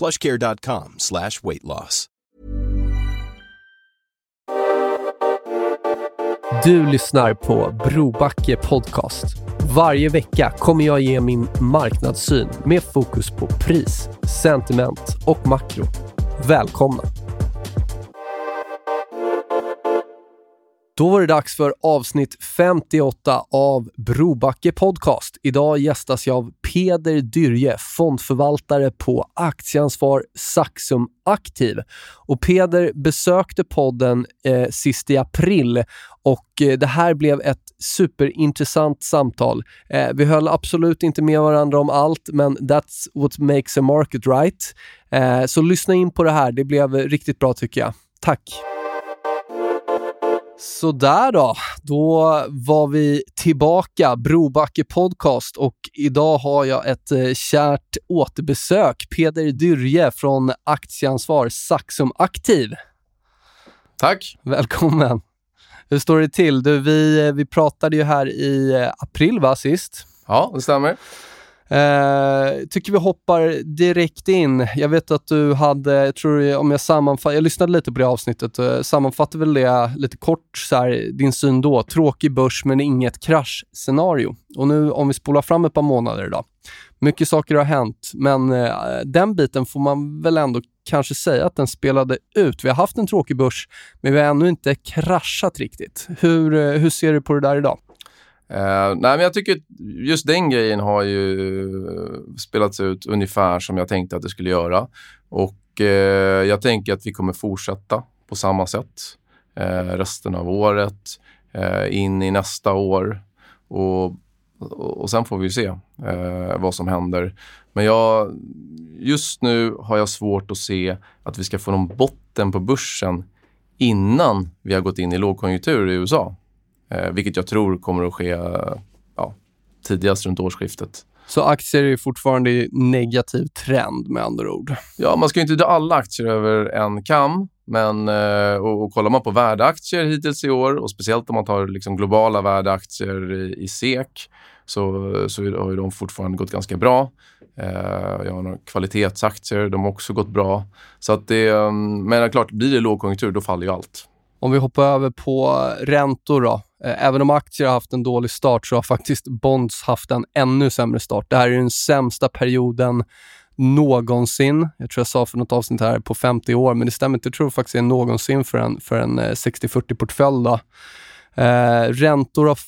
plushcare.com slash weight loss. Du lyssnar på Brobacke Podcast. Varje vecka kommer jag ge min marknadssyn med fokus på pris, sentiment och makro. Välkomna! Då var det dags för avsnitt 58 av Brobacke Podcast. Idag gästas jag av Peder Dyrje, fondförvaltare på Aktieansvar Saxum Aktiv. Och Peder besökte podden eh, sist i april och eh, det här blev ett superintressant samtal. Eh, vi höll absolut inte med varandra om allt, men that's what makes a market right. Eh, så lyssna in på det här. Det blev riktigt bra tycker jag. Tack! Sådär då, då var vi tillbaka, Brobacke Podcast och idag har jag ett eh, kärt återbesök. Peder Dyrje från Aktieansvar Saxum Aktiv. Tack. Välkommen. Hur står det till? Du, vi, eh, vi pratade ju här i eh, april va, sist? Ja, det stämmer. Eh, tycker vi hoppar direkt in. Jag vet att du hade, jag tror om jag sammanfattar, jag lyssnade lite på det avsnittet, eh, sammanfattar väl det lite kort, så här, din syn då. Tråkig börs men inget kraschscenario. Och nu om vi spolar fram ett par månader då. Mycket saker har hänt, men eh, den biten får man väl ändå kanske säga att den spelade ut. Vi har haft en tråkig börs, men vi har ännu inte kraschat riktigt. Hur, eh, hur ser du på det där idag? Uh, nej, men jag tycker just den grejen har ju eh, spelats ut ungefär som jag tänkte att det skulle göra. Och uh, jag tänker att vi kommer fortsätta på samma sätt uh, resten av året, in i nästa år. Och, och, sen får vi se vad som händer. Men jag, just nu har jag svårt att se att vi ska få någon botten på börsen innan vi har gått in i lågkonjunktur i USA. Eh, vilket jag tror kommer att ske ja, tidigast runt årsskiftet. Så aktier är fortfarande i negativ trend med andra ord? Ja, man ska inte dra alla aktier över en kam. Men, eh, och, och kollar man på värdeaktier hittills i år och speciellt om man tar liksom globala värdeaktier i, i SEK så, så har de fortfarande gått ganska bra. Eh, jag har några kvalitetsaktier, de har också gått bra. Så att det, mm, men klart, blir det lågkonjunktur då faller ju allt. Om vi hoppar över på räntor då. Eh, även om aktier har haft en dålig start så har faktiskt bonds haft en ännu sämre start. Det här är den sämsta perioden någonsin. Jag tror jag sa för något avsnitt här på 50 år, men det stämmer inte. Jag tror faktiskt det är någonsin för en, för en eh, 60-40-portfölj. Eh, räntor har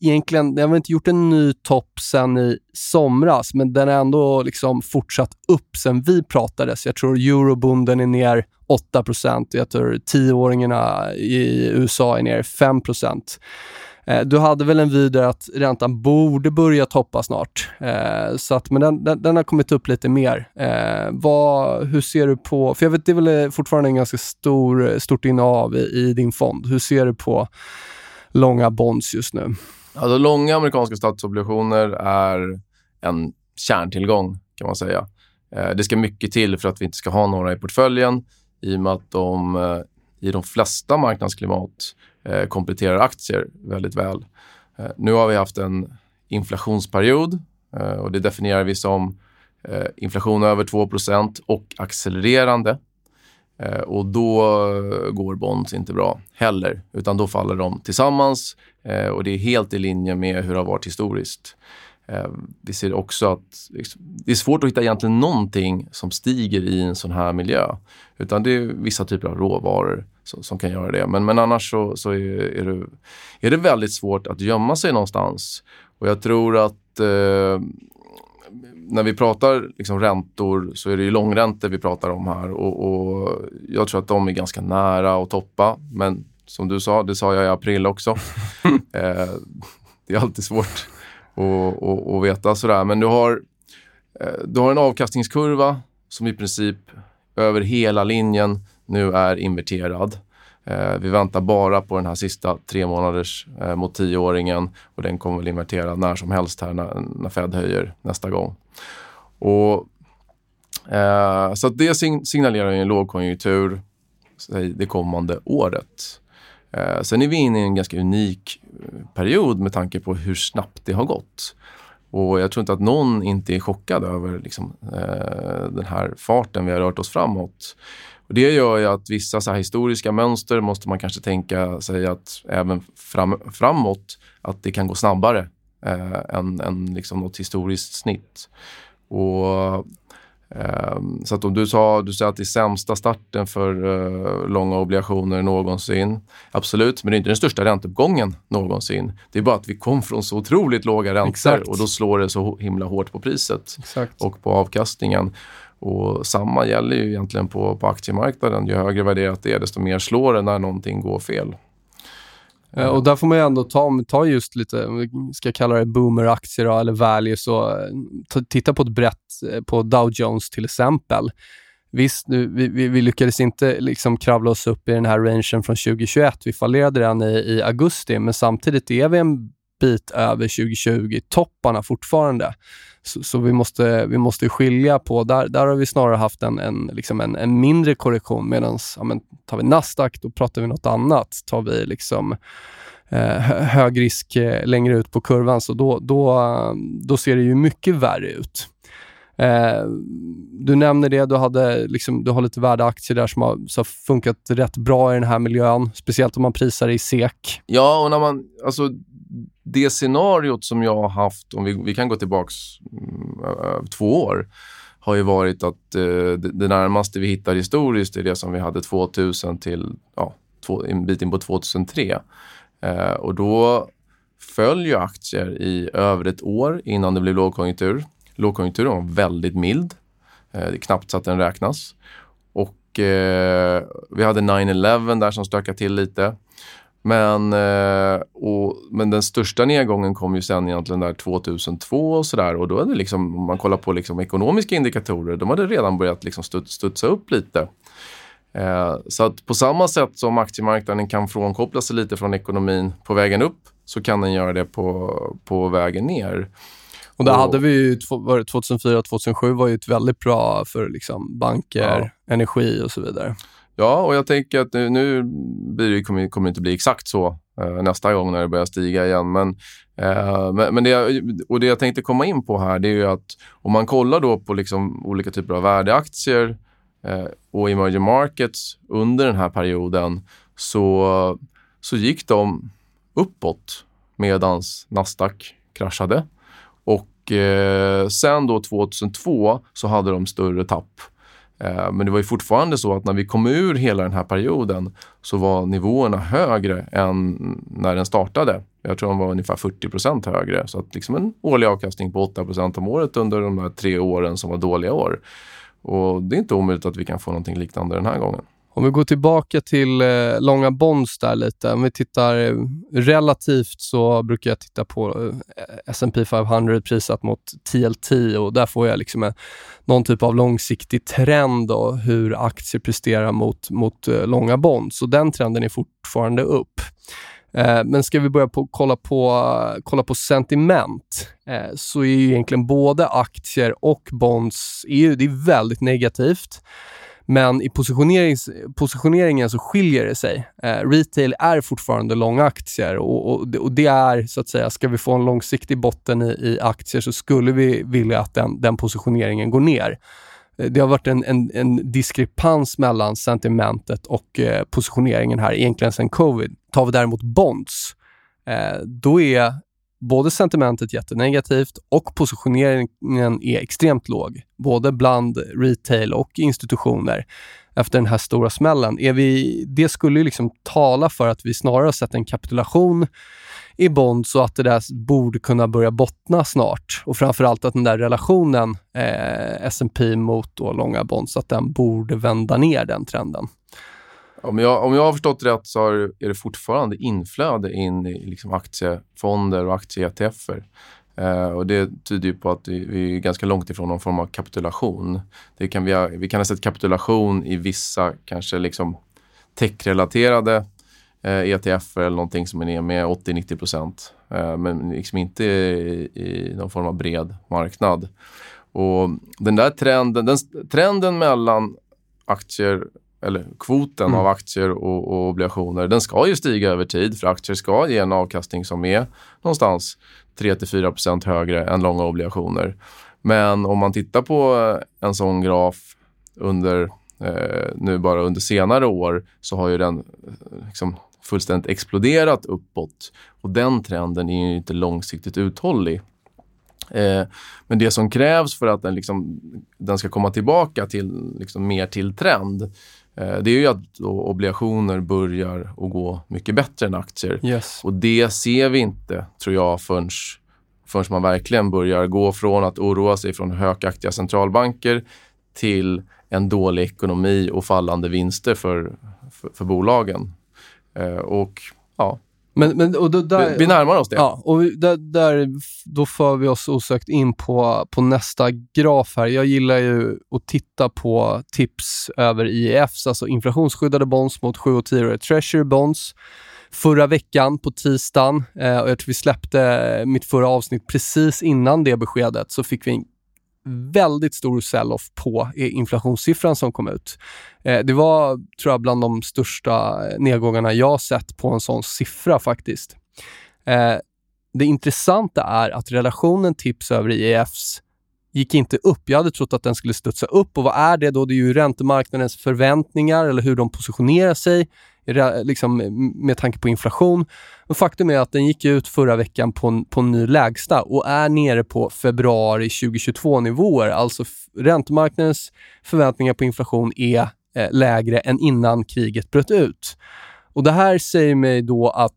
egentligen, det har inte gjort en ny topp sen i somras, men den har ändå liksom fortsatt upp sen vi pratades. Jag tror eurobonden är ner 8 Jag tror tioåringarna i USA är ner 5 eh, du hade väl en vid att räntan borde börja toppa snart. Eh, så att, men den, den, den, har kommit upp lite mer. Eh, vad, hur ser du på, för jag vet det är väl fortfarande en ganska stor, stort innehav i, i din fond. Hur ser du på långa bonds just nu? Alltså, långa amerikanska statsobligationer är en kärntillgång kan man säga. Eh, det ska mycket till för att vi inte ska ha några i portföljen i och med att de eh, i de flesta marknadsklimat eh, kompletterar aktier väldigt väl. Nu har vi haft en inflationsperiod och det definierar vi som inflation över 2% och accelererande. Eh, och då går bonds inte bra heller, utan då faller de tillsammans eh, och det är helt i linje med hur det har varit historiskt. Eh, vi ser också att liksom, det är svårt att hitta egentligen någonting som stiger i en sån här miljö. Utan det är vissa typer av råvaror som, som kan göra det. Men, men annars så, så är, är, det, är det väldigt svårt att gömma sig någonstans. Och jag tror att eh, när vi pratar liksom räntor så är det ju långräntor vi pratar om här och, och, jag tror att de är ganska nära att toppa. Men som du sa, det sa jag i april också. eh, det är alltid svårt att, att, att veta sådär. Men du har, eh, du har en avkastningskurva som i princip över hela linjen nu är inverterad. Eh, vi väntar bara på den här sista tre månaders eh, mot tioåringen och den kommer väl invertera när som helst här när, när Fed höjer nästa gång. Och, eh, så det signalerar en lågkonjunktur det kommande året. Eh, sen är vi inne i en ganska unik eh, period med tanke på hur snabbt det har gått. Och jag tror inte att någon inte är chockad över liksom, eh, den här farten vi har rört oss framåt. Och det gör ju att vissa så historiska mönster måste man kanske tänka sig att även fram, framåt att det kan gå snabbare eh, än, än liksom något historiskt snitt. Och Ehm, så att om du sa, du sa att det är sämsta starten för uh, långa obligationer någonsin. Absolut, men det är inte den största ränteuppgången någonsin. Det är bara att vi kom från så otroligt låga räntor Exakt. och då slår det så himla hårt på priset Exakt. och på avkastningen. Och samma gäller ju egentligen på, på aktiemarknaden. Ju högre värderat det är, desto mer slår det när någonting går fel. Eh, och där får man ju ändå ta, ta just lite, om vi ska kalla det boomeraktier eller value, så eh, titta på ett brett, eh, på Dow Jones till exempel. Visst, nu, vi, vi, vi, lyckades inte liksom kravla oss upp i den här rangen från 2021. Vi fallerade den i, i augusti, men samtidigt är vi en bit över 2020-topparna fortfarande. Så, så, vi, måste, vi måste skilja på, där, där har vi snarare haft en, en, liksom en, en mindre korrektion medan ja, tar vi Nasdaq då pratar vi något annat. Tar vi liksom eh, hög risk eh, längre ut på kurvan så då, då, då ser det ju mycket värre ut. Eh, du nämner det, du, hade liksom, du har lite värdeaktier där som har, som har funkat rätt bra i den här miljön, speciellt om man prisar i SEK. Ja, och när man, alltså, det scenariot som jag har haft, om vi, vi kan gå tillbaka mm, två år, har ju varit att eh, det, det, närmaste vi hittar historiskt är det som vi hade 2000 till ja, två, en bit in på 2003. Eh, och då föll ju aktier i över ett år innan det blev lågkonjunktur. Lågkonjunkturen var väldigt mild. Eh, det är knappt så att den räknas. Och eh, vi hade 9-11 där som stökade till lite. Men, eh, och, men den största nedgången kom ju sen egentligen där 2002 och sådär. Och då hade liksom, om man kollar på liksom ekonomiska indikatorer, de hade redan börjat liksom studsa upp lite. Eh, så att på samma sätt som aktiemarknaden kan frånkoppla sig lite från ekonomin på vägen upp så kan den göra det på, på vägen ner. Och där och, hade vi ju, 2004 2007 var ju ett väldigt bra för liksom banker, ja. energi och så vidare. Ja, och jag tänker att nu, nu blir det, kommer, kommer det inte bli exakt så eh, nästa gång när det börjar stiga igen. Men, eh, men, men, det, och det jag tänkte komma in på här det är ju att om man kollar då på liksom olika typer av värdeaktier eh, och emerging markets under den här perioden så, så gick de uppåt medan Nasdaq kraschade. Och eh, sen då 2002 så hade de större tapp. Eh, men det var ju fortfarande så att när vi kom ur hela den här perioden så var nivåerna högre än när den startade. Jag tror de var ungefär 40 procent högre. Så att liksom en årlig avkastning på 8 procent om året under de här tre åren som var dåliga år. Och det är inte omöjligt att vi kan få någonting liknande den här gången. Om vi går tillbaka till eh, långa bonds där lite. Om vi tittar eh, relativt så brukar jag titta på eh, S&P 500 prissatt mot TLT och där får jag liksom en, någon typ av långsiktig trend då, hur aktier presterar mot, mot eh, långa bonds. Och den trenden är fortfarande upp. Eh, men ska vi börja på, kolla, på, kolla på sentiment eh, så är ju egentligen både aktier och bonds är ju, det är väldigt negativt. Men i positioneringen så skiljer det sig. Eh, retail är fortfarande långa aktier och, och, och, det är så att säga, ska vi få en långsiktig botten i, i aktier så skulle vi vilja att den, den positioneringen går ner. Eh, det har varit en, en, en diskrepans mellan sentimentet och eh, positioneringen här egentligen sedan covid. Tar vi däremot bonds, eh, då är både sentimentet jättenegativt och positioneringen är extremt låg, både bland retail och institutioner efter den här stora smällen. Är vi, det skulle ju liksom tala för att vi snarare har sett en kapitulation i Bond så att det där borde kunna börja bottna snart. Och framförallt att den där relationen eh, S&P mot då långa bonds, att den borde vända ner den trenden. Om jag, om jag har förstått rätt så är det fortfarande inflöde in i liksom aktiefonder och aktie-ETFer. Eh, och det tyder ju på att vi är ganska långt ifrån någon form av kapitulation. Det kan vi, ha, vi kan ha sett kapitulation i vissa kanske liksom techrelaterade eh, ETFer eller någonting som är ner med 80-90 procent. Eh, men liksom inte i, i någon form av bred marknad. Och den där trenden, den, trenden mellan aktier eller kvoten mm. av aktier och, och, obligationer, den ska ju stiga över tid för aktier ska ge en avkastning som är någonstans 3-4% högre än långa obligationer. Men om man tittar på en sån graf under eh, nu bara under senare år så har ju den eh, liksom fullständigt exploderat uppåt och den trenden är ju inte långsiktigt uthållig. Eh, men det som krävs för att den, liksom, den ska komma tillbaka till liksom, mer till trend Eh, det är ju att obligationer börjar att gå mycket bättre än aktier. Yes. Och det ser vi inte, tror jag, förrän, förrän man verkligen börjar gå från att oroa sig från högaktiga centralbanker till en dålig ekonomi och fallande vinster för, för, för bolagen. Eh, och ja, men, men, och då, där, vi, vi närmar oss det. Ja, och där, där, då för vi oss osökt in på, på nästa graf här. Jag gillar ju att titta på tips över IEFs, alltså inflationsskyddade bonds mot 7 och 10 Treasury bonds. Förra veckan på tisdagen, eh, och jag tror vi släppte mitt förra avsnitt precis innan det beskedet, så fick vi en väldigt stor sell-off på eh, inflationssiffran som kom ut. Eh, det var, tror jag, bland de största eh, nedgångarna jag sett på en sån siffra faktiskt. Det intressanta är att relationen tips över IEFs gick inte upp. Jag hade trott att den skulle studsa upp och vad är det då? Det är ju räntemarknadens förväntningar eller hur de positionerar sig liksom, med tanke på inflation. Men faktum är att den gick ut förra veckan på en, på en ny lägsta och är nere på februari 2022-nivåer. Alltså räntemarknadens förväntningar på inflation är eh, lägre än innan kriget bröt ut. Och Det här säger mig då att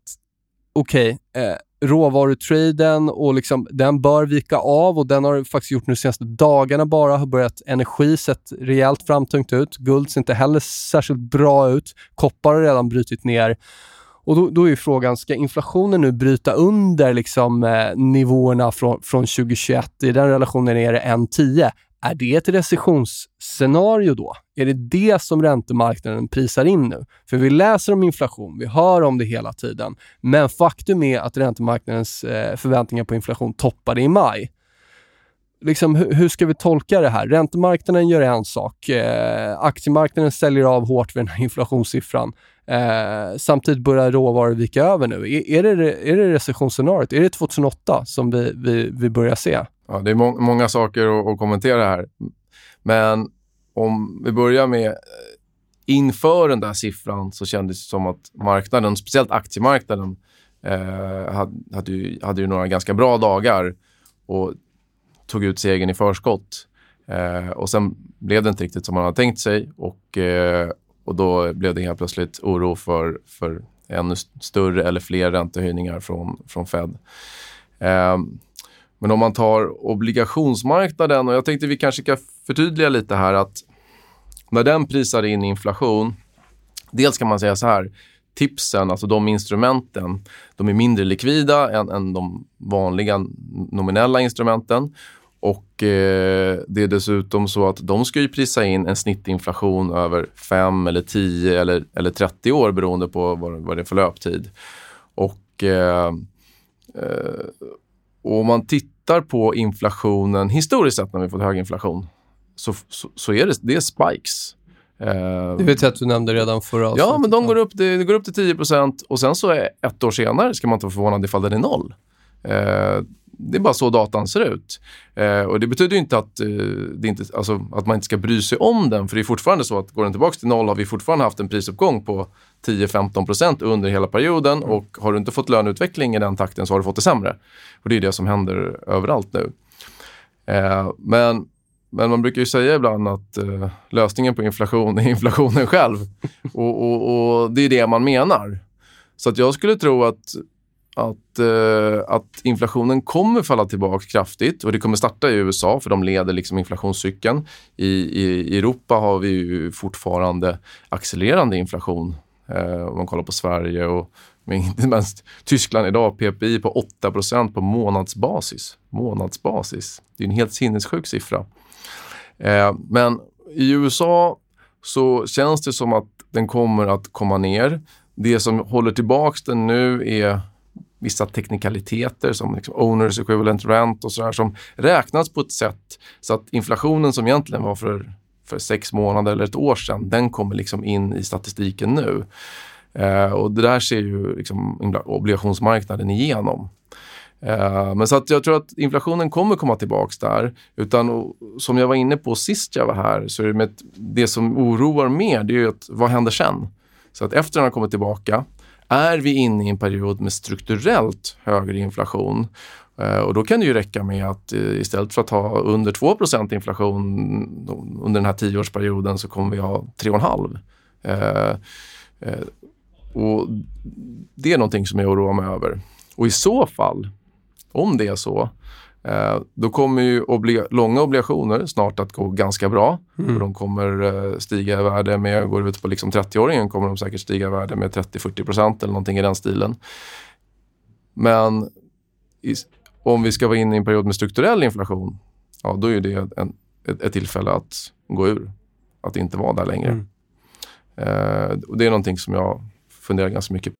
okej, okay, eh, råvarutraden och liksom, den bör vika av och den har faktiskt gjort nu de senaste dagarna bara. Har börjat energi sett rejält framtungt ut. Guld ser inte heller särskilt bra ut. Koppar har redan brutit ner. Och då, då är frågan, ska inflationen nu bryta under liksom, eh, nivåerna från, från 2021? I den relationen är det 1,10. Är det ett recessionsscenario då? Är det det som räntemarknaden prisar in nu? För vi läser om inflation, vi hör om det hela tiden. Men faktum är att räntemarknadens eh, förväntningar på inflation toppade i maj. Liksom, hur ska vi tolka det här? Räntemarknaden gör en sak. Eh, aktiemarknaden säljer av hårt vid den här inflationssiffran. Eh, samtidigt börjar råvaror vika över nu. Är, är, det, är det recessionsscenariot? Är det 2008 som vi, vi, vi börjar se? Ja, det är må många saker att, att, kommentera här. Men om vi börjar med eh, inför den där siffran så kändes det som att marknaden, speciellt aktiemarknaden, eh, hade, hade, ju, hade ju några ganska bra dagar och tog ut segern i förskott. Eh, och sen blev det inte riktigt som man hade tänkt sig och, eh, och då blev det helt plötsligt oro för, för ännu större eller fler räntehöjningar från, från Fed. Ehm, men om man tar obligationsmarknaden, och jag tänkte vi kanske ska förtydliga lite här att när den prisar in inflation, dels kan man säga så här, tipsen, alltså de instrumenten, de är mindre likvida än, än de vanliga nominella instrumenten. Och eh, det är dessutom så att de ska ju prisa in en snittinflation över 5 eller 10 eller, eller 30 år beroende på vad, vad det är för löptid. Och eh, eh och om man tittar på inflationen historiskt sett när vi fått hög inflation så, så, så är det, det är spikes. Eh, det vet jag att du nämnde redan förra avsnittet. Ja, men de går upp, det, går upp till 10% och sen så är ett år senare ska man inte vara förvånad ifall den är noll. Eh, det är bara så datan ser ut. Eh, och Det betyder inte att, eh, det inte, alltså, att man inte ska bry sig om den. För det är fortfarande så att går den tillbaka till noll har vi fortfarande haft en prisuppgång på 10-15% under hela perioden. Mm. Och har du inte fått löneutveckling i den takten så har du fått det sämre. Och Det är det som händer överallt nu. Eh, men men man brukar ju säga ibland att uh, lösningen på inflation är inflationen själv. och, och, och, det är det man menar. Så att jag skulle tro att, att, eh, att inflationen kommer falla tillbaka kraftigt och det kommer starta i USA för de leder liksom inflationscykeln. I, i, I Europa har vi ju fortfarande accelererande inflation. eh, om man kollar på Sverige och inte minst Tyskland idag, PPI på 8% på månadsbasis. Månadsbasis. Det är en helt sinnessjuk siffra. Eh, men i USA så känns det som att den kommer att komma ner. Det som håller tillbaka den nu är vissa teknikaliteter som liksom owners equivalent rent och sådär som räknas på ett sätt så att inflationen som egentligen var för, för sex månader eller ett år sedan, den kommer liksom in i statistiken nu. Eh, och det där ser ju liksom obligationsmarknaden igenom. Eh, men så att jag tror att inflationen kommer komma tillbaks där. Utan som jag var inne på sist jag var här, så är det, med, det som oroar mer, det är ju att vad händer sen? Så att efter den har kommit tillbaka, är vi inne i en period med strukturellt högre inflation eh, och då kan det ju räcka med att eh, istället för att ha under 2% inflation under den här tioårsperioden så kommer vi ha 3,5. Eh, och det är någonting som jag oroar mig över. Och i så fall om det är så, då kommer ju obliga långa obligationer snart att gå ganska bra. Mm. Och de kommer eh, stiga i värde med, går ut på liksom 30-åringen kommer de säkert stiga i värde med 30-40 procent eller någonting i den stilen. Men om vi ska vara inne i en period med strukturell inflation, ja då är det en, ett, ett tillfälle att gå ur. Att inte vara där längre. Mm. Eh, och det är någonting som jag funderar ganska mycket på.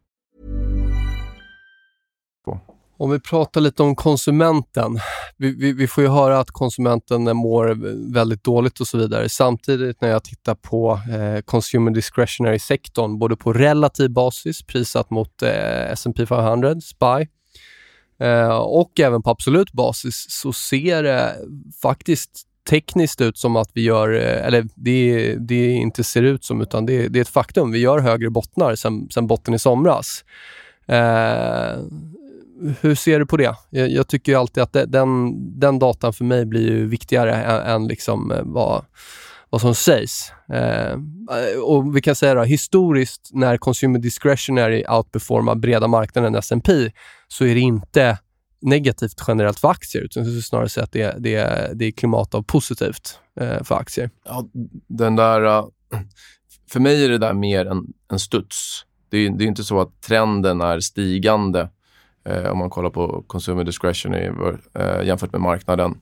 Om vi pratar lite om konsumenten. Vi, vi, vi, får ju höra att konsumenten mår väldigt dåligt och så vidare. Samtidigt när jag tittar på eh, consumer discretionary-sektorn, både på relativ basis, prissatt mot eh, S&P 500, SPY, eh, och även på absolut basis, så ser det faktiskt tekniskt ut som att vi gör, eh, eller det, det inte ser ut som, utan det, det är ett faktum. Vi gör högre bottnar sen, sen botten i somras. Eh, hur ser du på det? Jag, jag tycker alltid att det, den, den datan för mig blir ju viktigare än, än liksom eh, vad, vad som sägs. Eh, och Vi kan säga då, historiskt när consumer discretionary outperformar breda marknaden S&P så är det inte negativt generellt för aktier, utan snarare så att det, det, det är klimat av positivt eh, för aktier. Ja, den där, eh, för mig är det där mer en, en studs. Det är, det är inte så att trenden är stigande Eh, om man kollar på consumer discretionary eh, jämfört med marknaden.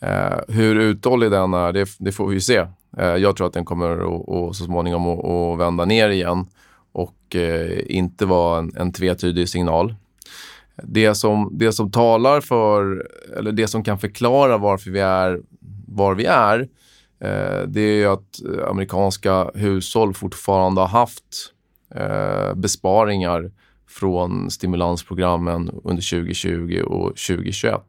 Eh, hur uthållig den är, det, det får vi se. Eh, jag tror att den kommer att, så småningom att, vända ner igen och eh, inte vara en, en tvetydig signal. det som, det som talar för, eller det som kan förklara varför vi är var vi är, eh, det är ju att eh, amerikanska hushåll fortfarande har haft besparingar från stimulansprogrammen under 2020 och 2021.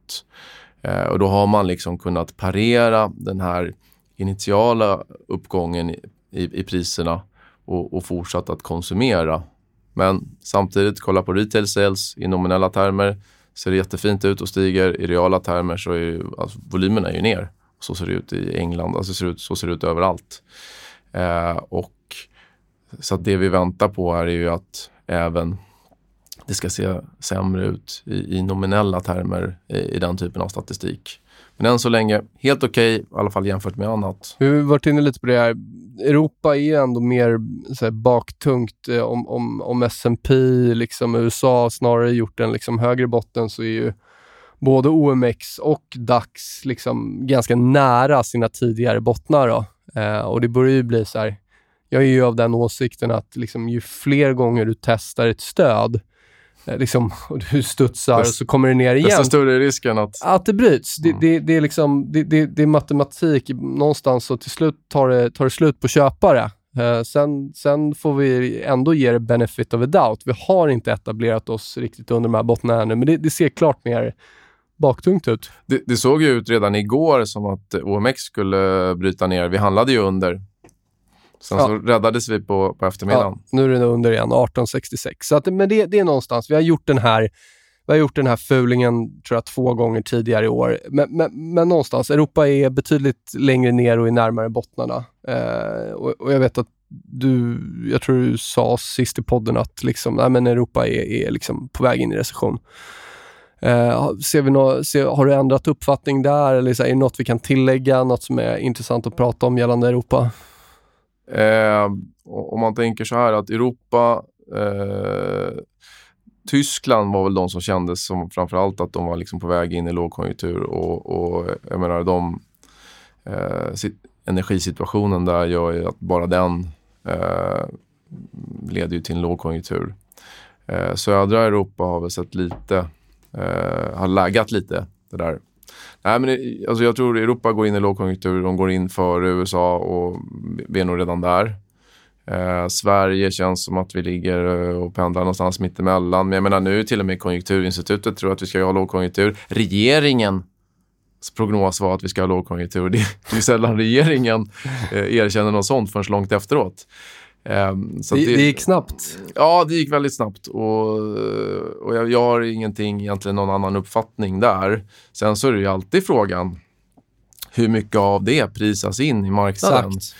Eh, och då har man liksom kunnat parera den här initiala uppgången i, i priserna och, och fortsatt att konsumera. Men samtidigt, kolla på retail sales i nominella termer ser det jättefint ut och stiger. I reala termer så är ju, alltså, volymerna är ju ner. Så ser det ut i England, alltså ser ut, så ser det ut överallt. Eh, och så att det vi väntar på här är ju att även det ska se sämre ut i, i nominella termer i, i, den typen av statistik. Men än så länge helt okej, okay, i alla fall jämfört med annat. Vi har varit inne lite på det här. Europa är ju ändå mer så här, baktungt. Eh, om, om, om S&P liksom USA snarare gjort en liksom, högre botten så är ju både OMX och DAX liksom ganska nära sina tidigare bottnar. Då. Eh, och det börjar ju bli så här, jag är ju av den åsikten att liksom, ju fler gånger du testar ett stöd, eh, liksom, och du studsar och så kommer det ner igen. Desto större är risken att... Att det bryts. Mm. Det, det, det, är liksom, det, det, det, är matematik någonstans och till slut tar det, tar det slut på köpare. Eh, sen, sen får vi ändå ge det benefit of a doubt. Vi har inte etablerat oss riktigt under de här bottnarna ännu, men det, det ser klart mer baktungt ut. Det, det, såg ju ut redan igår som att OMX skulle bryta ner. Vi handlade ju under. Sen ja. så räddades vi på, på eftermiddagen. Ja, nu är det under igen, 1866. Så att, men det, det är någonstans, vi har gjort den här vi har gjort den här fulingen tror jag, två gånger tidigare i år. Men, men, men någonstans, Europa är betydligt längre ner och är närmare bottnarna. Eh, och, och, jag vet att du, jag tror du sa sist i podden att liksom, nej, men Europa är, är liksom på väg in i recession. Eh, ser vi nå, ser, har du ändrat uppfattning där eller så, är det något vi kan tillägga, något som är intressant att prata om gällande Europa? Eh, om man tänker så här att Europa eh, Tyskland var väl de som kändes som framförallt att de var liksom på väg in i lågkonjunktur och, och jag menar de eh, sit, energisituationen där gör ju att bara den eh, leder ju till en lågkonjunktur. Eh, södra Europa har väl sett lite eh, har lagat lite. Det där. Nej, men det, alltså jag tror Europa går in i lågkonjunktur. De går in före USA och vi är nog redan där. Eh, Sverige känns som att vi ligger eh, och pendlar någonstans mittemellan. Men jag menar nu till och med Konjunkturinstitutet tror att vi ska ha lågkonjunktur. Regeringen prognos var att vi ska ha lågkonjunktur. Det är sällan regeringen eh, erkänner något sånt förrän långt efteråt. Um, så det, det, gick snabbt? Ja, det gick väldigt snabbt. Och, och jag, jag, har ingenting, egentligen någon annan uppfattning där. Sen så är det ju alltid frågan hur mycket av det prisas in i marknaden. Exakt.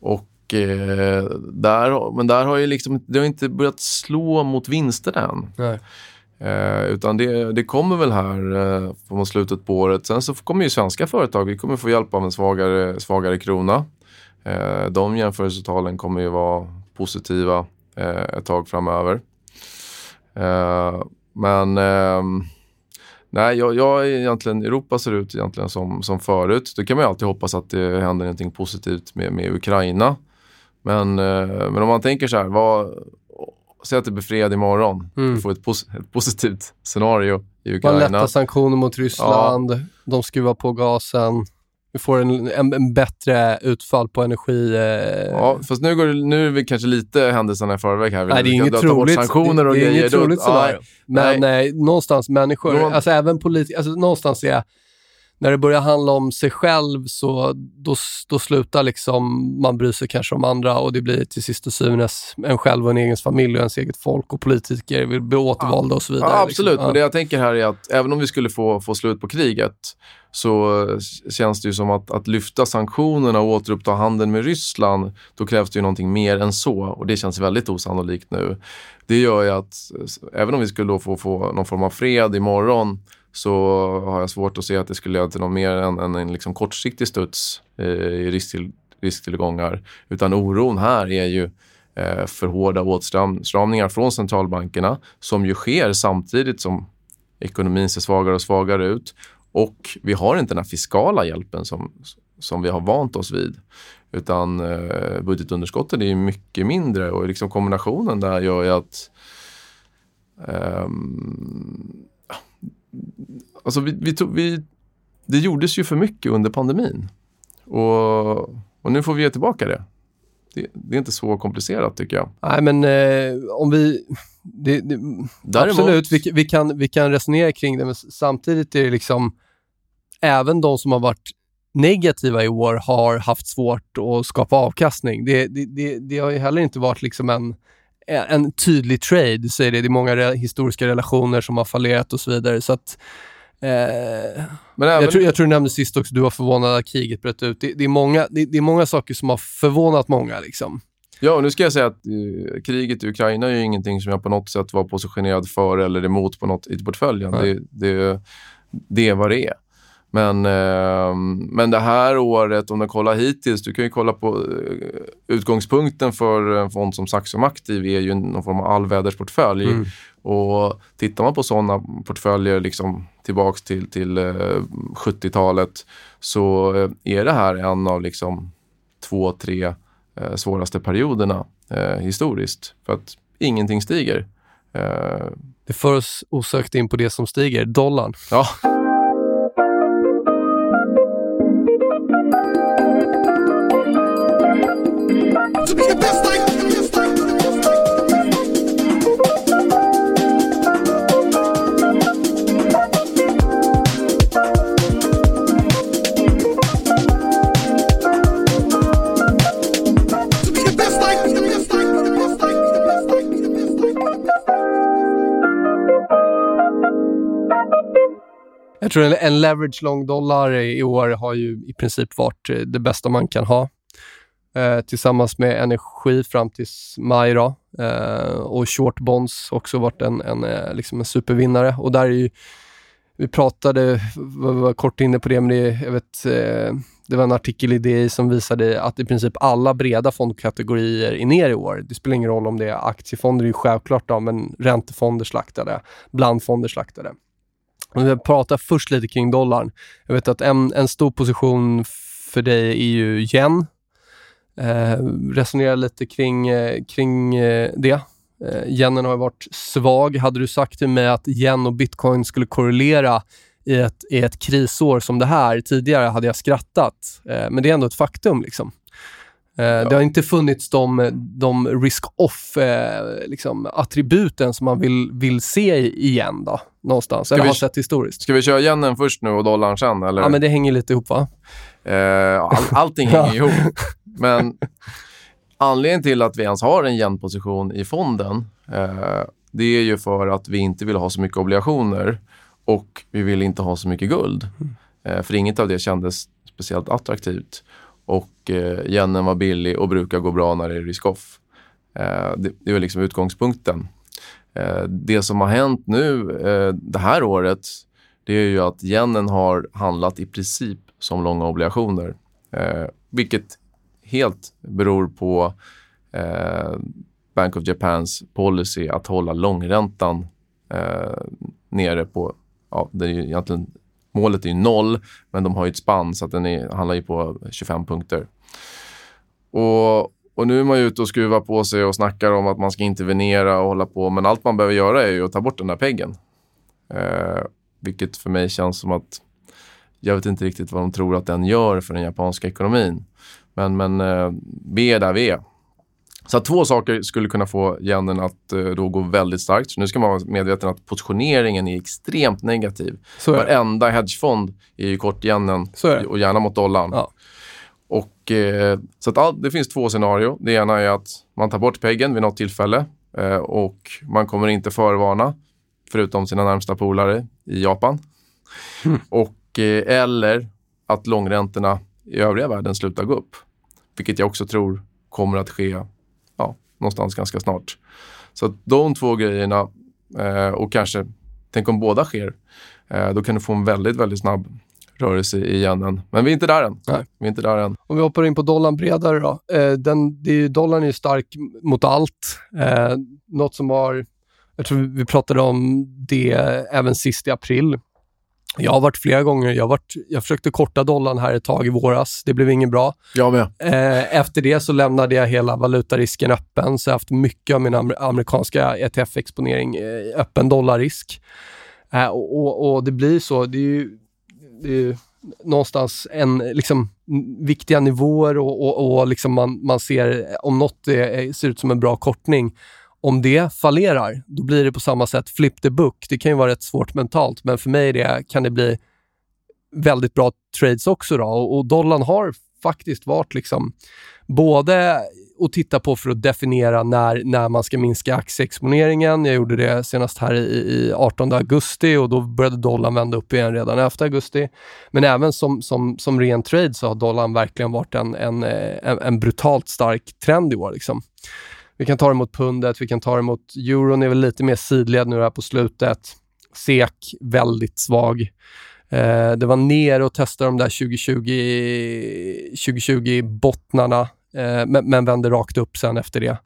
Och eh, där, men där har ju liksom, det har inte börjat slå mot vinsterna än. Nej. Eh, utan det, det, kommer väl här eh, mot slutet på året. Sen så kommer ju svenska företag, vi kommer få hjälp av en svagare, svagare krona. Eh, de jämförelsetalen kommer ju vara positiva eh, ett tag framöver. Eh, men ehm, nej, jag, jag är egentligen, Europa ser ut egentligen som, som förut. Då kan man ju alltid hoppas att det händer någonting positivt med, med Ukraina. Men, men om man tänker så här, vad, säg att det blir fred imorgon. Mm. Du får ett, pos ett positivt scenario i Ukraina. Man lättar sanktioner mot Ryssland, ja. de skruvar på gasen vi får en, en, en, bättre utfall på energi. Eh... Ja, fast nu, går det, nu är vi kanske lite händelserna i förväg här. Nej, det är inget troligt. Sanktioner och det, det är inget troligt scenario. Men nej. Eh, någonstans människor, Någon... alltså även politiker, alltså någonstans är när det börjar handla om sig själv så då, då slutar liksom man bry sig kanske om andra och det blir till sist och syvende en själv och en egen familj och ens eget folk och politiker vill bli återvalda och så vidare. Ja, absolut, liksom. men det jag tänker här är att även om vi skulle få, få slut på kriget så känns det ju som att, att lyfta sanktionerna och återuppta handeln med Ryssland, då krävs det ju någonting mer än så och det känns väldigt osannolikt nu. Det gör ju att även om vi skulle få, få någon form av fred imorgon så har jag svårt att se att det skulle leda till något mer än, än en liksom kortsiktig studs eh, i risktill, risktillgångar. Utan oron här är ju eh, för hårda åtstramningar från centralbankerna som ju sker samtidigt som ekonomin ser svagare och svagare ut. Och vi har inte den här fiskala hjälpen som, som vi har vant oss vid. Utan eh, budgetunderskottet är mycket mindre och liksom kombinationen där gör ju att eh, alltså vi, vi, tog, vi, det gjordes ju för mycket under pandemin. Och, och nu får vi ge tillbaka det. det. det. är inte så komplicerat tycker jag. Nej, men eh, om vi... Det, det, Däremot, absolut, vi, vi, kan, vi kan resonera kring det, men samtidigt är det liksom... Även de som har varit negativa i år har haft svårt att skapa avkastning. Det, det, det, det har ju heller inte varit liksom en, en tydlig trade, säger det. Det är många re historiska relationer som har fallerat och så vidare. Så att, eh, Men även... jag, tror, jag tror du nämnde sist också, du var förvånad att kriget bröt ut. Det, är många, det, är många saker som har förvånat många. Liksom. Ja, och nu ska jag säga att uh, kriget i Ukraina är ju ingenting som jag på något sätt var positionerad för eller emot på något i portföljen. Det, det, det är vad det är. Men, eh, men det här året, om du kollar hittills, du kan ju kolla på eh, utgångspunkten för en fond som Saxum Aktiv är ju någon form av allvädersportfölj. Mm. Och tittar man på sådana portföljer liksom tillbaks till, till eh, 70-talet så eh, är det här en av liksom två, tre eh, svåraste perioderna eh, historiskt. För att ingenting stiger. Det för oss osökt in på det som stiger, dollarn. Ja. Jag tror en, en leverage long dollar i år har ju i princip varit eh, det bästa man kan ha. Eh, tillsammans med energi fram till maj då. Eh, och short bonds också varit en, en, eh, liksom en supervinnare. Och där är ju, vi pratade, var, var kort inne på det, men det, jag vet, eh, det var en artikel i DI som visade att i princip alla breda fondkategorier är ner i år. Det spelar ingen roll om det är aktiefonder, det är ju självklart då, men räntefonder slaktade, blandfonder slaktade. Om vi pratar först lite kring dollarn. Jag vet att en, en stor position för dig är ju yen. Eh, resonera lite kring, eh, kring eh, det. Eh, yenen har varit svag. Hade du sagt till mig att yen och bitcoin skulle korrelera i ett, i ett krisår som det här tidigare hade jag skrattat. Eh, men det är ändå ett faktum. Liksom. Eh, ja. Det har inte funnits de, de risk-off-attributen liksom, som man vill, vill se igen då, någonstans, ska eller vi, har sett historiskt. Ska vi köra yenen först nu och dollarn sen? Eller? Ja, men det hänger lite ihop va? Uh, all, allting hänger ihop. Men anledningen till att vi ens har en yen-position i fonden uh, det är ju för att vi inte vill ha så mycket obligationer och vi vill inte ha så mycket guld. Mm. Uh, för inget av det kändes speciellt attraktivt och eh, yenen var billig och brukar gå bra när det är risk-off. Eh, det, det var liksom utgångspunkten. Eh, det som har hänt nu eh, det här året det är ju att yenen har handlat i princip som långa obligationer. Eh, vilket helt beror på eh, Bank of Japans policy att hålla långräntan eh, nere på, ja, det är ju egentligen Målet är ju noll, men de har ju ett spann så att den är, handlar ju på 25 punkter. Och, och nu är man ju ute och skruvar på sig och snackar om att man ska intervenera och hålla på. Men allt man behöver göra är ju att ta bort den där peggen. Eh, vilket för mig känns som att jag vet inte riktigt vad de tror att den gör för den japanska ekonomin. Men, men eh, vi är där vi är. Så två saker skulle kunna få yenen att eh, då gå väldigt starkt. Så nu ska man vara medveten att positioneringen är extremt negativ. Så är Varenda hedgefond är ju kort yenen och gärna mot dollarn. Ja. Och, eh, så att all, det finns två scenarier. Det ena är att man tar bort peggen vid något tillfälle eh, och man kommer inte förvarna förutom sina närmsta polare i Japan. Mm. Och, eller att långräntorna i övriga världen slutar gå upp. Vilket jag också tror kommer att ske någonstans ganska snart. Så de två grejerna eh, och kanske, tänk om båda sker, eh, då kan du få en väldigt, väldigt snabb rörelse i yenen. Men vi är inte där än. Nej. Vi är inte där än. Om vi hoppar in på dollarn bredare då. Eh, den, det är, dollarn är ju stark mot allt. Eh, något som har, jag tror vi pratade om det även sist i april. Jag har varit flera gånger. Jag, har varit, jag försökte korta dollarn här ett tag i våras. Det blev inget bra. Jag med. Eh, efter det så lämnade jag hela valutarisken öppen, så jag har haft mycket av min amer amerikanska ETF-exponering eh, öppen dollarrisk. Eh, och, och, och, det blir så. Det är ju, det är någonstans en, liksom, viktiga nivåer och, och, och liksom man, man ser om något är, ser ut som en bra kortning. Om det fallerar, då blir det på samma sätt flip the book. Det kan ju vara rätt svårt mentalt, men för mig det, kan det bli väldigt bra trades också. Då. Och, och dollarn har faktiskt varit liksom både att titta på för att definiera när, när man ska minska aktieexponeringen. Jag gjorde det senast här i, i 18 augusti och då började dollarn vända upp igen redan efter augusti. Men även som, som, som ren trade så har dollarn verkligen varit en, en, eh, en, en brutalt stark trend i år. Liksom. Vi kan ta det mot pundet, vi kan ta det mot euron, är väl lite mer sidled nu här på slutet. SEK väldigt svag. Eh, det var ner och testade de där 2020, 2020 bottnarna, eh, men, men vände rakt upp sen efter det.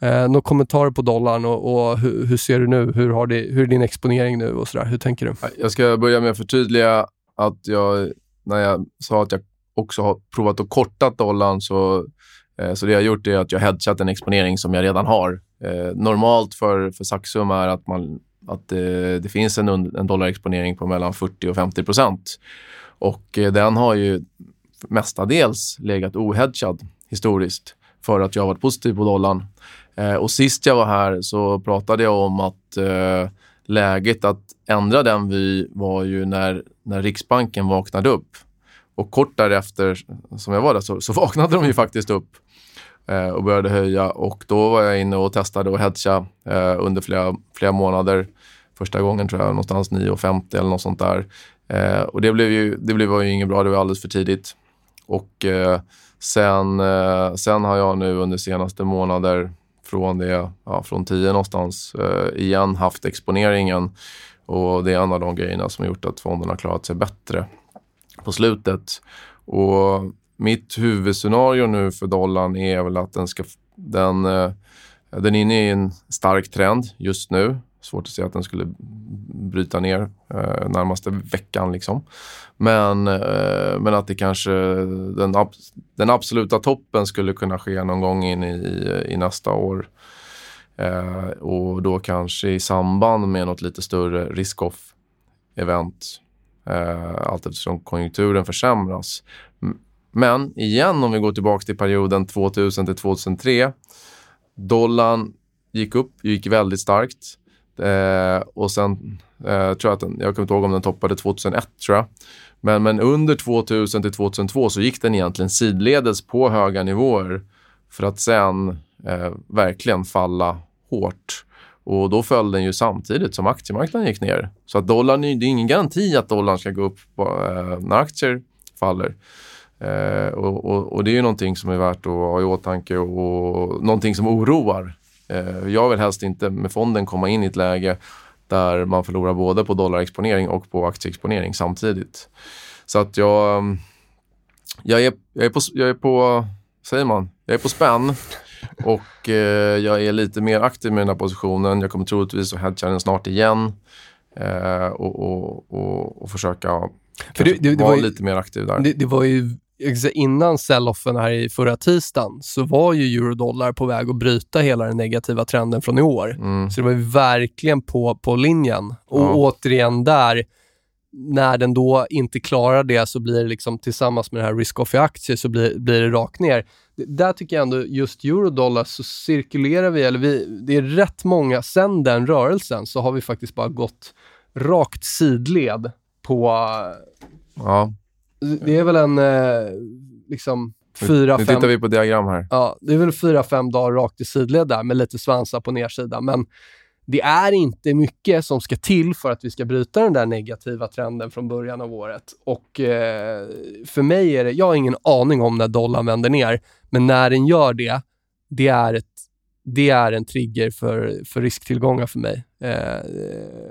Eh, några kommentarer på dollarn och, och hur, hur, ser du nu? Hur, har det, hur är din exponering nu och sådär? Hur tänker du? Jag ska börja med att förtydliga att jag, när jag sa att jag också har provat att korta dollarn så Eh, så det jag har gjort är att jag hedgat en exponering som jag redan har. Eh, normalt för, för Saxum är att, man, att det, det finns en, en dollarexponering på mellan 40 och 50 procent. Och den har ju mestadels legat ohedgad historiskt för att jag har varit positiv på dollarn. och sist jag var här så pratade jag om att läget att ändra den vy var ju när, när Riksbanken vaknade upp. Och kort därefter, som jag var där, så, så vaknade de ju faktiskt upp eh, och började höja. Och då var jag inne och testade och hedga eh, under flera, flera månader. Första gången tror jag någonstans 9,50 eller något sånt där. Eh, och det blev ju, det blev ju inget bra, det var alldeles för tidigt. Och eh, sen, eh, sen har jag nu under senaste månader från det, ja, från 10 någonstans eh, igen haft exponeringen. Och det är en av de grejerna som har gjort att fonden har klarat sig bättre på slutet. Och mitt huvudscenario nu för dollarn är väl att den ska... Den, eh, den är inne i en stark trend just nu. Svårt att se att den skulle bryta ner eh, närmaste veckan. Liksom. Men, eh, men att det kanske den, ab den absoluta toppen skulle kunna ske någon gång in i, i nästa år. Eh, och då kanske i samband med något lite större risk-off-event eh, allt eftersom konjunkturen försämras. Men igen, om vi går tillbaka till perioden 2000 till 2003. Dollarn gick upp, gick väldigt starkt. Eh, och sen eh, tror jag att den, jag kommer inte ihåg om den toppade 2001 tror jag. Men, men under 2000 till 2002 så gick den egentligen sidledes på höga nivåer för att sen eh, verkligen falla hårt. Och då föll den ju samtidigt som aktiemarknaden gick ner. Så att dollarn, det är ingen garanti att dollarn ska gå upp eh, när aktier faller. Eh, och, och, och, det är ju någonting som är värt att ha i åtanke och någonting som oroar. Eh, jag vill helst inte med fonden komma in i ett läge där man förlorar både på dollarexponering och på aktieexponering samtidigt. Så att jag, mm, jag, är, jag, är, på, jag är på, säger man, jag är på spänn. Och eh, jag är lite mer aktiv med den här positionen. Jag kommer troligtvis att hedga den snart igen. Eh, och, och, och, och, försöka För det, det, det vara ju, lite mer aktiv där. Det, det var ju innan sell-offen här i förra tisdagen så var ju eurodollar på väg att bryta hela den negativa trenden från i år. Mm. Så det var ju verkligen på, på linjen. Och ja. återigen där, när den då inte klarar det så blir det liksom tillsammans med det här risk-off i aktier så blir, blir det rakt ner. Där tycker jag ändå just eurodollar så cirkulerar vi, eller vi, det är rätt många, sen den rörelsen så har vi faktiskt bara gått rakt sidled på... Ja. Det är väl en eh, liksom fyra, nu, fem... Nu tittar vi på diagram här. Ja, det är väl fyra, fem dagar rakt i sidled där med lite svansar på nedsidan. Men det är inte mycket som ska till för att vi ska bryta den där negativa trenden från början av året. Och eh, för mig är det, jag har ingen aning om när dollarn vänder ner, men när den gör det, det är, ett, det är en trigger för, för risktillgångar för mig. Eh,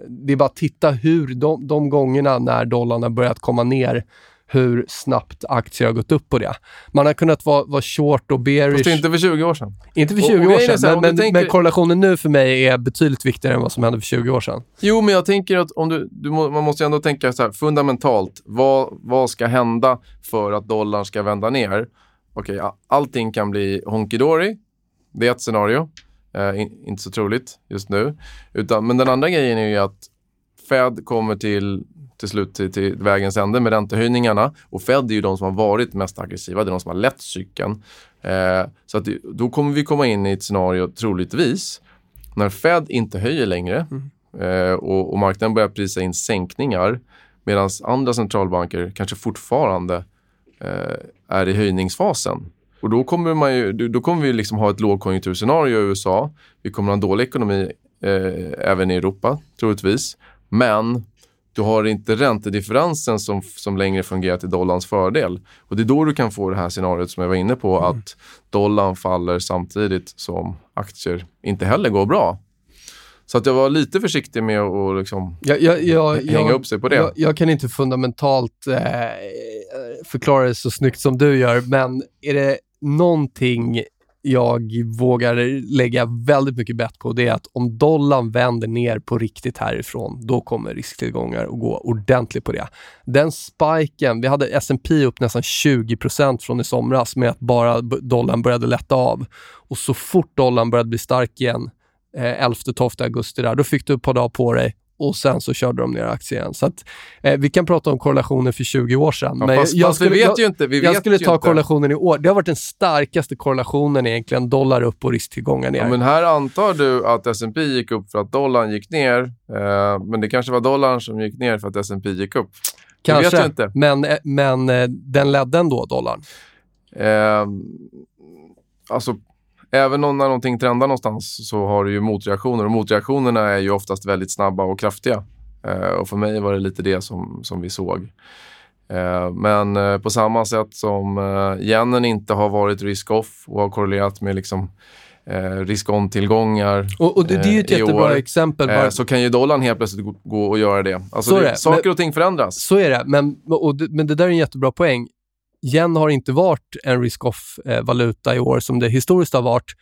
det är bara att titta hur de, de gångerna när dollarn har börjat komma ner hur snabbt aktier har gått upp på det. Man har kunnat vara, vara short och bearish. Fast inte för 20 år sedan. Inte för Och- 20 och år grejen är sedan, här, men, men, tänker- men korrelationen nu för mig är betydligt viktigare än vad som hände för 20 år sedan. Jo, men jag tänker att om du, du må, man måste ändå tänka så här fundamentalt. Vad, vad ska hända för att dollarn ska vända ner? Okej, a- allting kan bli honky-dory. Det är ett scenario. Eh, in, inte så troligt just nu. Utan, men den andra grejen är ju att Fed kommer till, till slut till, till vägens ände med räntehöjningarna. Och Fed är ju de som har varit mest aggressiva. Det är de som har lett cykeln. Eh, så att det, då kommer vi komma in i ett scenario, troligtvis, när Fed inte höjer längre eh, och, och marknaden börjar prisa in sänkningar medan andra centralbanker kanske fortfarande eh, är i höjningsfasen. Och då kommer, man ju, då kommer vi liksom ha ett lågkonjunkturscenario i USA. Vi kommer ha en dålig ekonomi eh, även i Europa, troligtvis. Men du har inte räntedifferensen som, som längre fungerar till dollarns fördel. Och Det är då du kan få det här scenariot som jag var inne på, att dollarn faller samtidigt som aktier inte heller går bra. Så att jag var lite försiktig med att liksom Jag, jag, jag, hänga upp sig på det. Jag, jag kan inte fundamentalt eh, förklara det så snyggt som du gör, men är det någonting jag vågar lägga väldigt mycket bett på, det är att om dollarn vänder ner på riktigt härifrån, då kommer risktillgångar att gå ordentligt på det. Den spiken, vi hade S&P upp nästan 20% från i somras med att bara dollarn började lätta av. Och så fort dollarn började bli stark igen, eh, 11-12 augusti där, då fick du ett par dagar på dig och sen så körde de ner aktien igen. Så att, eh, vi kan prata om korrelationer för 20 år sedan. Ja, men fast, jag fast vi skulle- vet jag- ju inte. Vi jag vet skulle ta inte. korrelationen i år. Det har varit den starkaste korrelationen egentligen, dollar upp och risktillgångar ner. Ja, men här antar du att S&P gick upp för att dollarn gick ner. Eh, men det kanske var dollarn som gick ner för att S&P gick upp. Kanske, vet inte. men, eh, men eh, den ledde ändå dollarn. Eh, alltså, även om när någonting trendar någonstans så har du ju motreaktioner. Och motreaktionerna är ju oftast väldigt snabba och kraftiga. Eh, och för mig var det lite det som, som vi såg. Eh, men eh, på samma sätt som eh, yenen inte har varit risk-off och har korrelerat med liksom, eh, risk-on-tillgångar Och, och det, det är ju ett jättebra år, exempel. eh, så kan ju dollarn helt plötsligt gå- och göra det. Alltså det, det. Saker Men- och ting förändras. Så är det, men, och, det- men det där är en jättebra poäng. Yen har inte varit en risk-off-valuta eh, i år som det historiskt har varit,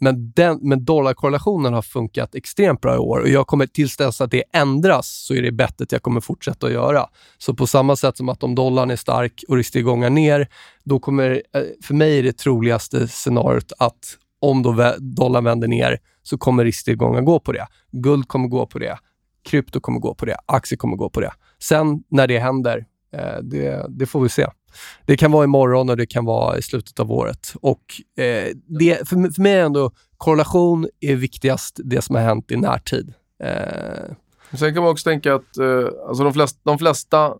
men, den, men dollarkorrelationen har funkat extremt bra i år och jag kommer tills dess att det ändras så är det bettet jag kommer fortsätta att göra. Så på samma sätt som att om dollarn är stark och risktillgångar ner, då kommer, eh, för mig är det troligaste scenariot att om då dollarn vänder ner så kommer risktillgångar gå på det. Guld kommer gå på det. Krypto kommer gå på det. Aktier kommer gå på det. Sen när det händer, eh, det, det får vi se. Det kan vara imorgon och det kan vara i slutet av året. Och eh, det, för, för mig är ändå korrelation är viktigast, det som har hänt i närtid. Eh, Sen kan man också tänka att eh, alltså de, flesta, de flesta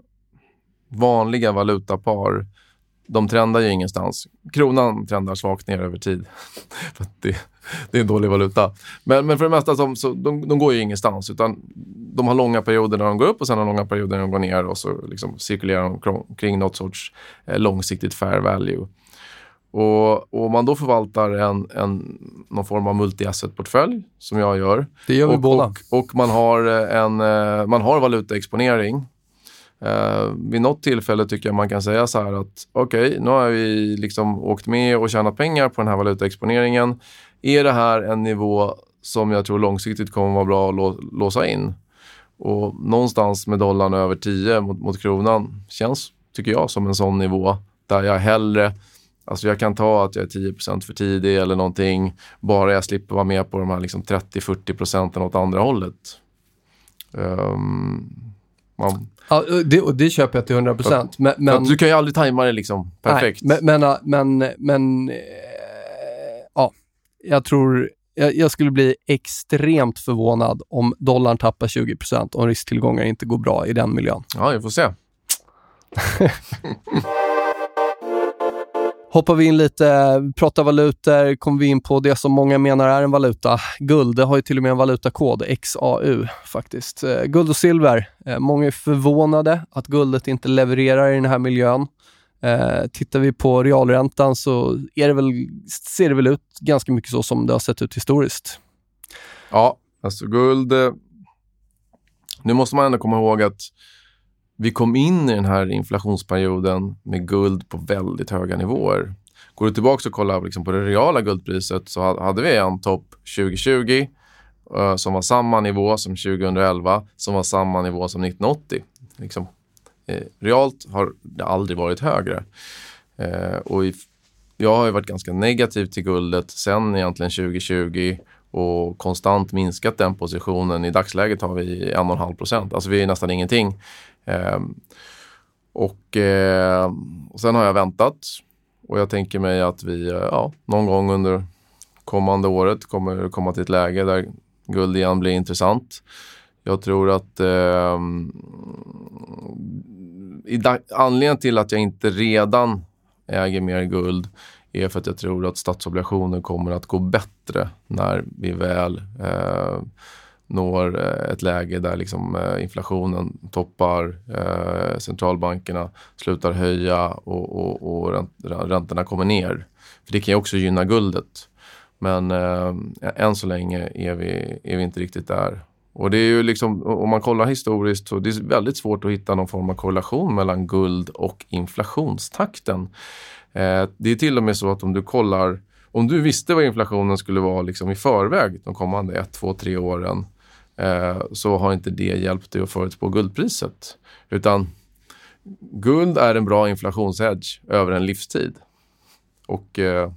vanliga valutapar, de trendar ju ingenstans. Kronan trendar svagt ner över tid. För det, det är en dålig valuta. Men, men för det mesta, så, så, de, de går ju ingenstans. Utan de har långa perioder när de går upp och sen har långa perioder när de går ner och så liksom cirkulerar de kring, något sorts eh, långsiktigt fair value. Och, och om man då förvaltar en, en, någon form av multi-asset-portfölj, som jag gör, det gör vi och, båda. Och, och man har eh, en eh, man har valutaexponering. Uh, vid något tillfälle tycker jag man kan säga så här att okej, nu har vi liksom åkt med och tjänat pengar på den här valutaexponeringen. Är det här en nivå som jag tror långsiktigt kommer vara bra att lå, låsa in? Och någonstans med dollarn över 10 mot, mot kronan känns, tycker jag, som en sån nivå där jag hellre Alltså jag kan ta att jag är 10% för tidig eller någonting, bara jag slipper vara med på de här liksom 30-40 procenten åt andra hållet. Ehm, man, Ja, det, det köper jag till 100 procent. Men, men, du kan ju aldrig tajma det liksom perfekt. Nej, men, men, men, men eh, ja, jag tror jag, skulle bli extremt förvånad om dollarn tappar 20% om risktillgångar inte går bra i den miljön. Ja, vi får se. Hoppar vi in lite, pratar valutor, kommer vi in på det som många menar är en valuta. Guld, det har ju till och med en valutakod, XAU faktiskt. Eh, guld och silver, eh, många är förvånade att guldet inte levererar i den här miljön. Eh, tittar vi på realräntan så är det väl, ser det väl ut ganska mycket så som det har sett ut historiskt. Ja, alltså guld... eh, Nu måste man ändå komma ihåg att vi kom in i den här inflationsperioden med guld på väldigt höga nivåer. Går du tillbaka och kollar liksom på det reala guldpriset så hade vi en topp 2020 eh, som var samma nivå som 2011, som var samma nivå som 1980. Liksom, Eh, realt har det aldrig varit högre. Eh, och i, jag har varit ganska negativ till guldet sen egentligen 2020 och konstant minskat den positionen. I dagsläget har vi 1,5 procent. Alltså vi är nästan ingenting. Eh, och, eh, och sen har jag väntat och jag tänker mig att vi eh, ja, någon gång under kommande året kommer komma till ett läge där guld igen blir intressant. Jag tror att eh, anledningen till att jag inte redan äger mer guld är för att jag tror att statsobligationer kommer att gå bättre när vi väl eh, når eh, ett läge där liksom, eh, inflationen toppar, eh, centralbankerna slutar höja och, och, och räntorna kommer ner. För Det kan ju också gynna guldet. Men eh, än så länge är vi, är vi inte riktigt där. Och det är ju liksom, om man kollar historiskt så det är väldigt svårt att hitta någon form av korrelation mellan guld och inflationstakten. Eh, det är till och med så att om du kollar, om du visste vad inflationen skulle vara liksom i förväg de kommande ett, två, tre åren eh, så har inte det hjälpt dig att förutspå guldpriset. Utan guld är en bra inflationshedge över en livstid. Och, eh,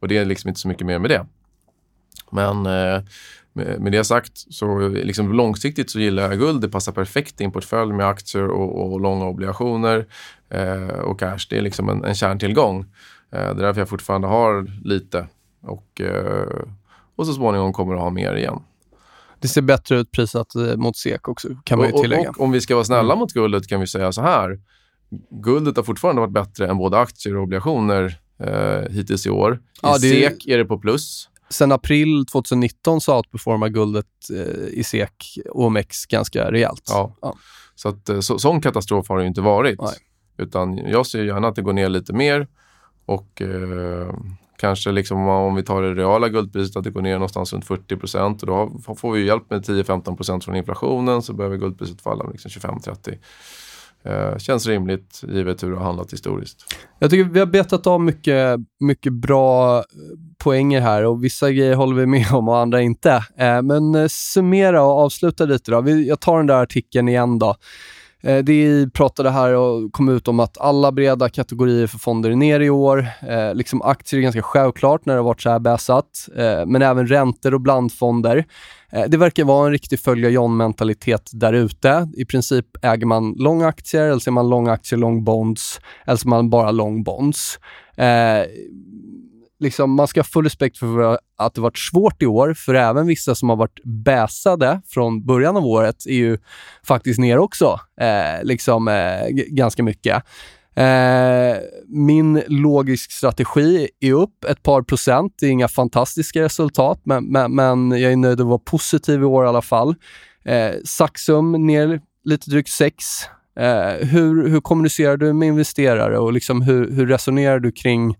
och det är liksom inte så mycket mer med det. Men eh, med, det sagt, så liksom långsiktigt så gillar jag guld. Det passar perfekt i en portfölj med aktier och, och långa obligationer eh, och cash. Det är liksom en, en kärntillgång. Eh, det är därför jag fortfarande har lite och, eh, och så småningom kommer att ha mer igen. Det ser bättre ut prissatt eh, mot SEK också, kan man ju tillägga. Och, och, om vi ska vara snälla mm. mot guldet kan vi säga så här. Guldet har fortfarande varit bättre än både aktier och obligationer eh, hittills i år. I ja, det... SEK är det på plus. Sen april 2019 så outperformar guldet eh, i SEK OMX ganska rejält. Ja. ja. Så att, eh, så, sån katastrof har det inte varit. Nej. Utan jag ser gärna att det går ner lite mer och eh, kanske liksom om vi tar det reala guldpriset att det går ner någonstans runt 40 procent och då får vi hjälp med 10-15 procent från inflationen så behöver guldpriset falla med liksom 25-30. Eh, känns rimligt givet hur det har handlat historiskt. Jag tycker vi har betat av mycket, mycket bra eh, poänger här och vissa grejer håller vi med om och andra inte. Eh, men eh, summera och avsluta lite då. Vi, jag tar den där artikeln igen då. Eh, det pratade här och kom ut om att alla breda kategorier för fonder är ner i år. Eh, liksom aktier är ganska självklart när det har varit så här bäsat, eh, men även räntor och blandfonder. Eh, det verkar vara en riktig följa John-mentalitet där ute. I princip äger man långa aktier, eller så är man långa aktier, lång bonds, eller så är man bara lång bonds. Eh, liksom, man ska ha full respekt för att det varit svårt i år, för även vissa som har varit bäsade från början av året är ju faktiskt ner också, eh, liksom eh, ganska mycket. Eh, min logisk strategi är upp ett par procent. Det är inga fantastiska resultat, men, men, men jag är nöjd att vara positiv i år i alla fall. Eh, Saxum ner lite drygt 6. Eh, hur, hur kommunicerar du med investerare och liksom hur, hur resonerar du kring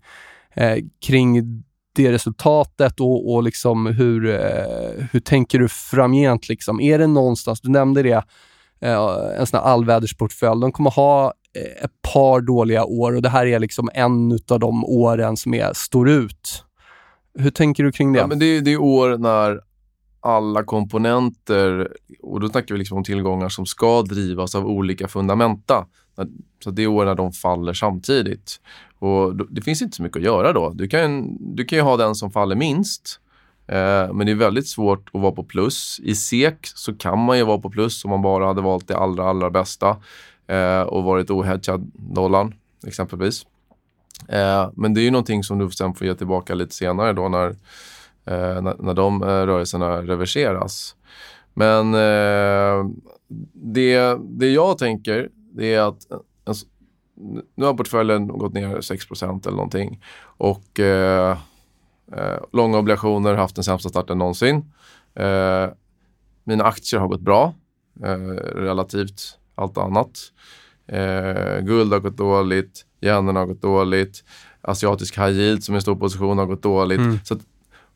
eh, kring det resultatet och, och liksom hur, eh, hur tänker du framgent? Liksom? Är det någonstans, du nämnde det, eh, en sån här allvädersportfölj. De kommer ha eh, ett par dåliga år och det här är liksom en av de åren som är, står ut. Hur tänker du kring det? Ja, men det, det är år när alla komponenter, och då snackar vi liksom om tillgångar som ska drivas av olika fundamenta. Så det är år när de faller samtidigt. Och Det finns inte så mycket att göra då. Du kan, du kan ju ha den som faller minst. Eh, men det är väldigt svårt att vara på plus. I SEK så kan man ju vara på plus om man bara hade valt det allra, allra bästa eh, och varit ohedgad dollarn exempelvis. Eh, men det är ju någonting som du sen får ge tillbaka lite senare då när, eh, när, när de eh, rörelserna reverseras. Men eh, det, det jag tänker det är att nu har portföljen gått ner 6% eller någonting. Och eh, eh, långa obligationer har haft den sämsta starten någonsin. Eh, mina aktier har gått bra eh, relativt allt annat. Eh, guld har gått dåligt, yenen har gått dåligt, asiatisk high yield som är en stor position har gått dåligt. Mm. Så att,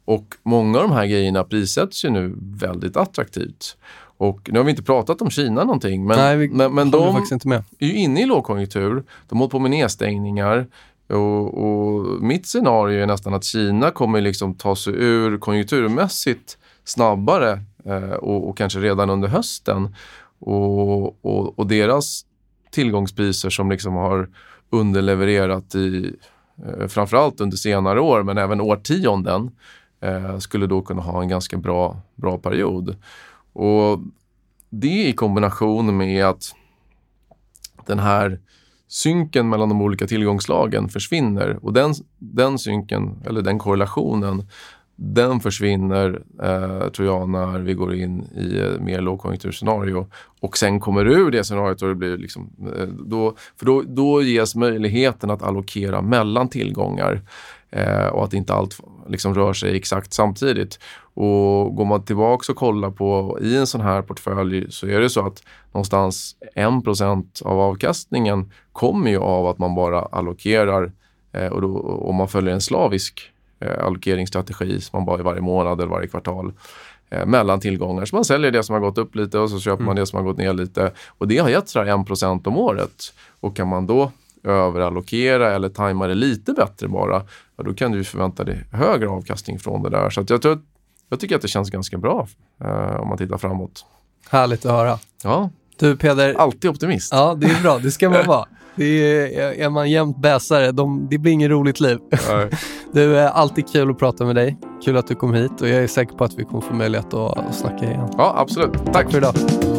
och många av de här grejerna prissätts ju nu väldigt attraktivt. Och nu har vi inte pratat om Kina någonting, men, Nej, vi men, men de är ju inne i lågkonjunktur. De håller på med nedstängningar. Och, och mitt scenario är nästan att Kina kommer liksom ta sig ur konjunkturmässigt snabbare eh, och, och kanske redan under hösten. Och, och, och deras tillgångspriser som liksom har underlevererat i eh, framförallt under senare år men även årtionden eh, skulle då kunna ha en ganska bra, bra period. Och det i kombination med att den här synken mellan de olika tillgångslagen försvinner och den, den synken, eller den korrelationen, den försvinner, eh, tror jag, när vi går in i ett mer lågkonjunkturscenario och sen kommer ur det scenariot och det blir liksom, eh, då, för då, då ges möjligheten att allokera mellan tillgångar eh, och att inte allt liksom rör sig exakt samtidigt. Och går man tillbaka och kollar på i en sån här portfölj så är det så att någonstans 1 av avkastningen kommer ju av att man bara allokerar eh, och då, om man följer en slavisk eh, allokeringsstrategi som man bara i varje månad eller varje kvartal eh, mellan tillgångar. Så man säljer det som har gått upp lite och så köper man det som har gått ner lite. Och det har gett sådär 1% om året. Och kan man då överallokera eller tajma det lite bättre bara, ja, då kan du förvänta dig högre avkastning från det där. Så jag, tror, jag tycker att det känns ganska bra eh, om man tittar framåt. Härligt att höra. Ja, Du Peder, alltid optimist. ja det är bra, det ska man vara. Det är, är man jämt bäsare, de, det blir inget roligt liv. Nej. Du, är alltid kul att prata med dig. Kul att du kom hit och jag är säker på att vi kommer få möjlighet att, att snacka igen. Ja, absolut. Tack. Tack för idag.